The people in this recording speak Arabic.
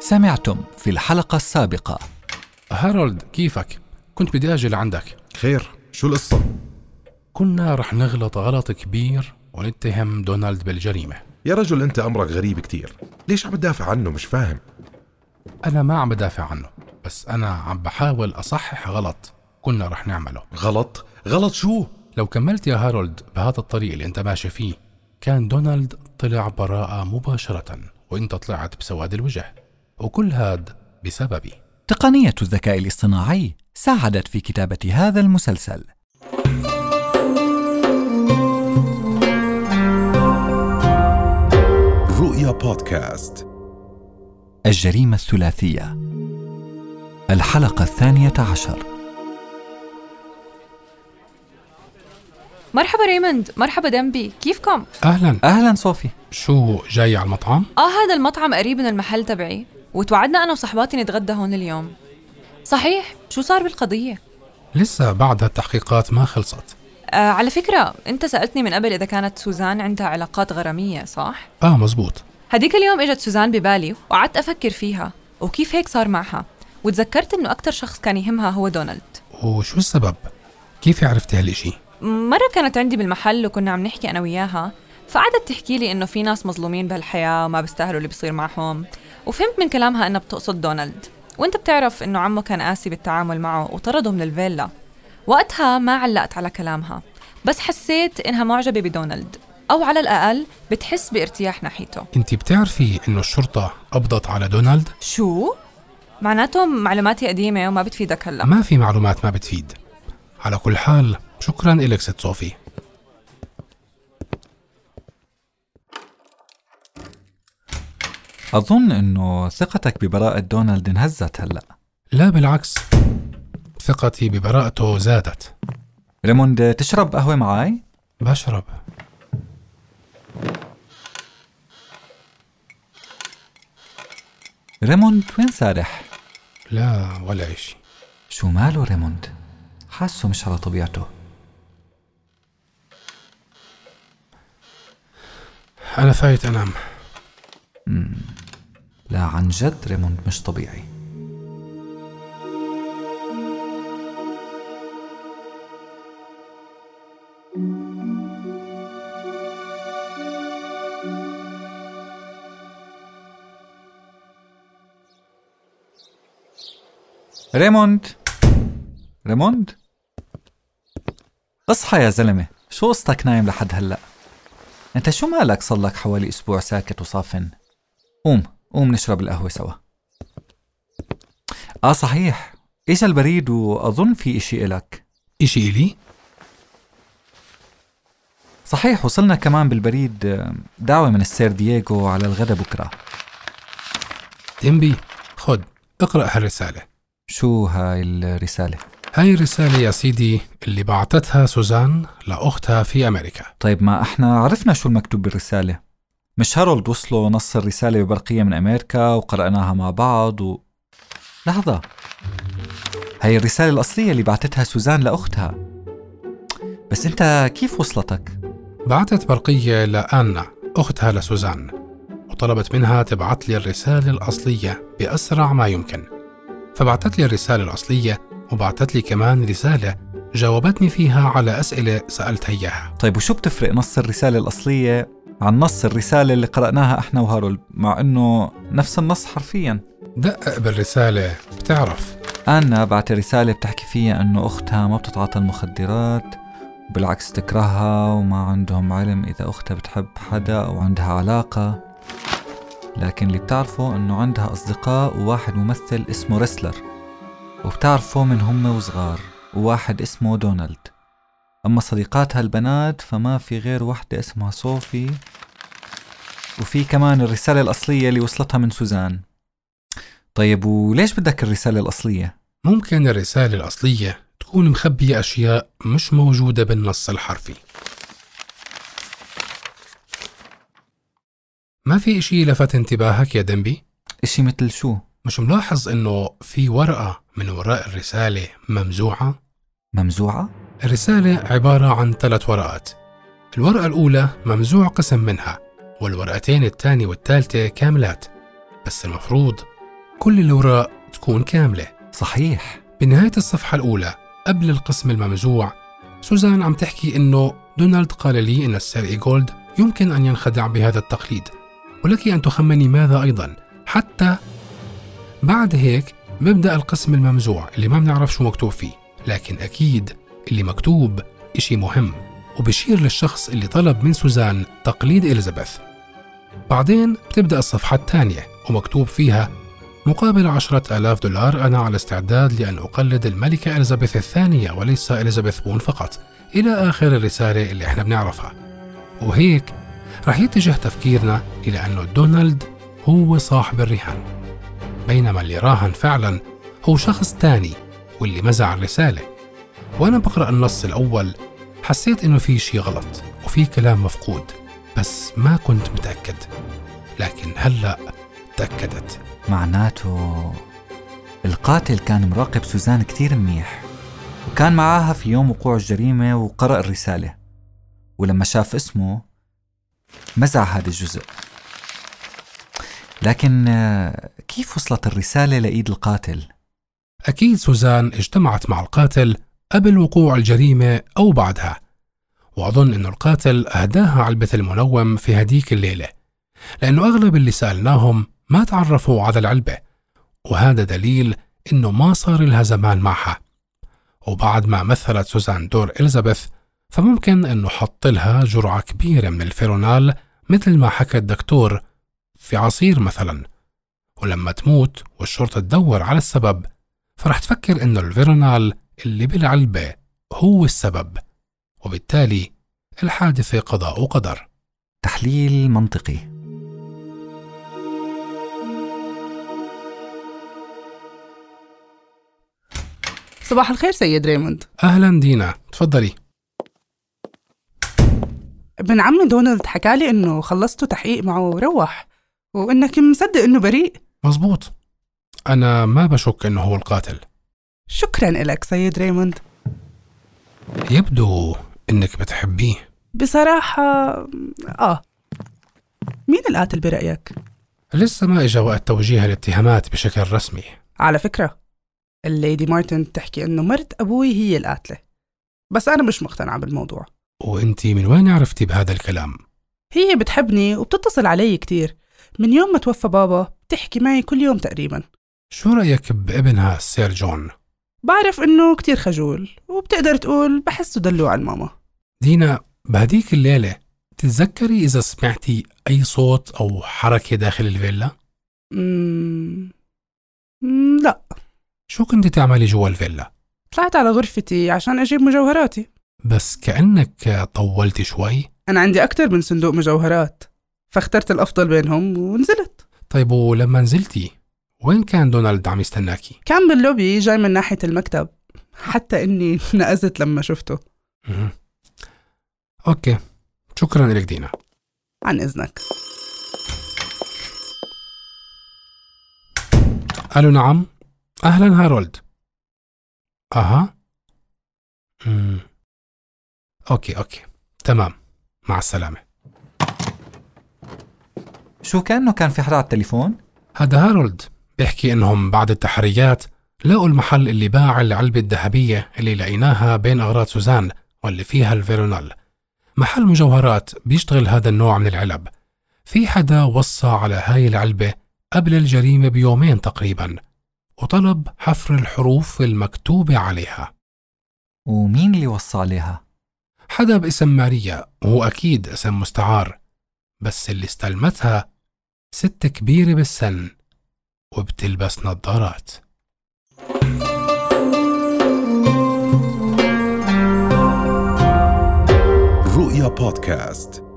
سمعتم في الحلقة السابقة هارولد كيفك؟ كنت بدي أجي لعندك خير شو القصة؟ كنا رح نغلط غلط كبير ونتهم دونالد بالجريمة يا رجل أنت أمرك غريب كتير ليش عم تدافع عنه مش فاهم أنا ما عم بدافع عنه بس أنا عم بحاول أصحح غلط كنا رح نعمله غلط؟ غلط شو؟ لو كملت يا هارولد بهذا الطريق اللي أنت ماشي فيه كان دونالد طلع براءة مباشرة وأنت طلعت بسواد الوجه وكل هاد بسببي. تقنية الذكاء الاصطناعي ساعدت في كتابة هذا المسلسل. رؤيا بودكاست. الجريمة الثلاثية. الحلقة الثانية عشر. مرحبا ريموند مرحبا دمبي كيفكم؟ أهلا أهلا صوفي شو جاي على المطعم؟ آه هذا المطعم قريب من المحل تبعي وتواعدنا أنا وصحباتي نتغدى هون اليوم صحيح شو صار بالقضية؟ لسه بعد التحقيقات ما خلصت آه على فكرة أنت سألتني من قبل إذا كانت سوزان عندها علاقات غرامية صح؟ آه مزبوط هديك اليوم إجت سوزان ببالي وقعدت أفكر فيها وكيف هيك صار معها وتذكرت إنه أكتر شخص كان يهمها هو دونالد وشو السبب؟ كيف عرفتي هالإشي؟ مرة كانت عندي بالمحل وكنا عم نحكي أنا وياها فقعدت تحكي لي إنه في ناس مظلومين بهالحياة وما بيستاهلوا اللي بيصير معهم. وفهمت من كلامها إنها بتقصد دونالد. وأنت بتعرف إنه عمه كان قاسي بالتعامل معه وطرده من الفيلا. وقتها ما علقت على كلامها بس حسيت إنها معجبة بدونالد. أو على الأقل بتحس بارتياح ناحيته. أنت بتعرفي إنه الشرطة قبضت على دونالد؟ شو؟ معناته معلوماتي قديمة وما بتفيدك هلأ. ما في معلومات ما بتفيد. على كل حال شكرا إلك ست صوفي أظن أنه ثقتك ببراءة دونالد انهزت هلأ لا بالعكس ثقتي ببراءته زادت ريموند تشرب قهوة معي؟ بشرب ريموند وين سارح؟ لا ولا إشي شو ماله ريموند؟ حاسه مش على طبيعته أنا فايت أنام. لا عن جد ريموند مش طبيعي. ريموند؟ ريموند؟ اصحى يا زلمة. شو قصتك نايم لحد هلأ؟ أنت شو مالك صلك حوالي أسبوع ساكت وصافن؟ قوم قوم نشرب القهوة سوا. آه صحيح. اجا البريد وأظن في إشي إلك. إشي إلي؟ صحيح وصلنا كمان بالبريد آه، دعوة من السير دييغو على الغدا بكرة. ديمبي خد اقرأ هالرسالة. شو هاي الرسالة؟ هاي الرسالة يا سيدي اللي بعتتها سوزان لأختها في أمريكا. طيب ما إحنا عرفنا شو المكتوب بالرسالة. مش هارولد وصله نص الرسالة ببرقية من أمريكا وقرأناها مع بعض و... لحظة. هاي الرسالة الأصلية اللي بعتتها سوزان لأختها. بس أنت كيف وصلتك؟ بعتت برقية لآنا أختها لسوزان وطلبت منها تبعت لي الرسالة الأصلية بأسرع ما يمكن. فبعتت لي الرسالة الأصلية وبعتت لي كمان رسالة جاوبتني فيها على أسئلة سألتها إياها. طيب وشو بتفرق نص الرسالة الأصلية عن نص الرسالة اللي قرأناها إحنا وهارولد مع إنه نفس النص حرفيا؟ دقق بالرسالة بتعرف. أنا بعت رسالة بتحكي فيها إنه أختها ما بتتعاطى المخدرات بالعكس تكرهها وما عندهم علم إذا أختها بتحب حدا أو عندها علاقة. لكن اللي بتعرفه إنه عندها أصدقاء وواحد ممثل اسمه ريسلر. وبتعرفه من هم وصغار وواحد اسمه دونالد أما صديقاتها البنات فما في غير واحدة اسمها صوفي وفي كمان الرسالة الأصلية اللي وصلتها من سوزان طيب وليش بدك الرسالة الأصلية؟ ممكن الرسالة الأصلية تكون مخبية أشياء مش موجودة بالنص الحرفي ما في إشي لفت انتباهك يا دنبي؟ إشي مثل شو؟ مش ملاحظ إنه في ورقة من وراء الرسالة ممزوعة؟ ممزوعة؟ الرسالة عبارة عن ثلاث ورقات. الورقة الأولى ممزوع قسم منها والورقتين الثانية والثالثة كاملات. بس المفروض كل الأوراق تكون كاملة. صحيح. بنهاية الصفحة الأولى قبل القسم الممزوع سوزان عم تحكي إنه دونالد قال لي إن السير إيغولد يمكن أن ينخدع بهذا التقليد. ولك أن تخمني ماذا أيضا؟ حتى بعد هيك بيبدأ القسم الممزوع اللي ما بنعرف شو مكتوب فيه لكن أكيد اللي مكتوب إشي مهم وبشير للشخص اللي طلب من سوزان تقليد إليزابيث. بعدين بتبدأ الصفحة الثانية ومكتوب فيها مقابل عشرة آلاف دولار أنا على استعداد لأن أقلد الملكة إليزابيث الثانية وليس إليزابيث بون فقط إلى آخر الرسالة اللي إحنا بنعرفها. وهيك رح يتجه تفكيرنا إلى أنه دونالد هو صاحب الرهان. بينما اللي راهن فعلا هو شخص تاني واللي مزع الرسالة. وأنا بقرأ النص الأول حسيت إنه في شي غلط وفي كلام مفقود بس ما كنت متأكد. لكن هلأ تأكدت. معناته القاتل كان مراقب سوزان كتير منيح وكان معاها في يوم وقوع الجريمة وقرأ الرسالة. ولما شاف اسمه مزع هذا الجزء. لكن كيف وصلت الرسالة لإيد القاتل؟ أكيد سوزان اجتمعت مع القاتل قبل وقوع الجريمة أو بعدها وأظن أن القاتل أهداها علبة المنوم في هديك الليلة لأنه أغلب اللي سألناهم ما تعرفوا على العلبة وهذا دليل أنه ما صار لها زمان معها وبعد ما مثلت سوزان دور إليزابيث فممكن أنه حط لها جرعة كبيرة من الفيرونال مثل ما حكى الدكتور في عصير مثلا ولما تموت والشرطة تدور على السبب فرح تفكر إنه الفيرونال اللي بالعلبة هو السبب وبالتالي الحادثة قضاء وقدر تحليل منطقي. صباح الخير سيد ريموند. أهلا دينا تفضلي. ابن عمي دونالد حكالي إنه خلصتوا تحقيق معه وروح وإنك مصدق إنه بريء. مزبوط أنا ما بشك إنه هو القاتل. شكرا لك سيد ريموند. يبدو إنك بتحبيه. بصراحة آه. مين القاتل برأيك؟ لسه ما إجا وقت توجيه الاتهامات بشكل رسمي. على فكرة الليدي مارتن بتحكي إنه مرت أبوي هي القاتلة. بس أنا مش مقتنعة بالموضوع. وإنتي من وين عرفتي بهذا الكلام؟ هي بتحبني وبتتصل علي كتير. من يوم ما توفى بابا بتحكي معي كل يوم تقريبا. شو رأيك بابنها سير جون؟ بعرف إنه كتير خجول وبتقدر تقول بحسه دلوع الماما دينا بهديك الليلة تتذكري إذا سمعتي أي صوت أو حركة داخل الفيلا؟ مم... مم، لا. شو كنت تعملي جوا الفيلا؟ طلعت على غرفتي عشان أجيب مجوهراتي. بس كأنك طولتي شوي؟ أنا عندي أكتر من صندوق مجوهرات فاخترت الأفضل بينهم ونزلت. طيب ولما نزلتي وين كان دونالد عم يستناكي؟ كان باللوبي جاي من ناحية المكتب حتى إني نقزت لما شفته. okay. شكرا لك دينا. عن إذنك. ألو نعم. أهلا هارولد. أها. مم. okay okay. تمام. مع السلامة. شو كأنه كان في حدا على التليفون؟ هذا هارولد بيحكي إنهم بعد التحريات لقوا المحل اللي باع العلبة الذهبية اللي لقيناها بين أغراض سوزان واللي فيها الفيرونال محل مجوهرات بيشتغل هذا النوع من العلب في حدا وصى على هاي العلبة قبل الجريمة بيومين تقريبا وطلب حفر الحروف المكتوبة عليها ومين اللي وصى عليها؟ حدا باسم ماريا وهو أكيد اسم مستعار بس اللي استلمتها ست كبيرة بالسن وبتلبس نظارات. رؤيا بودكاست.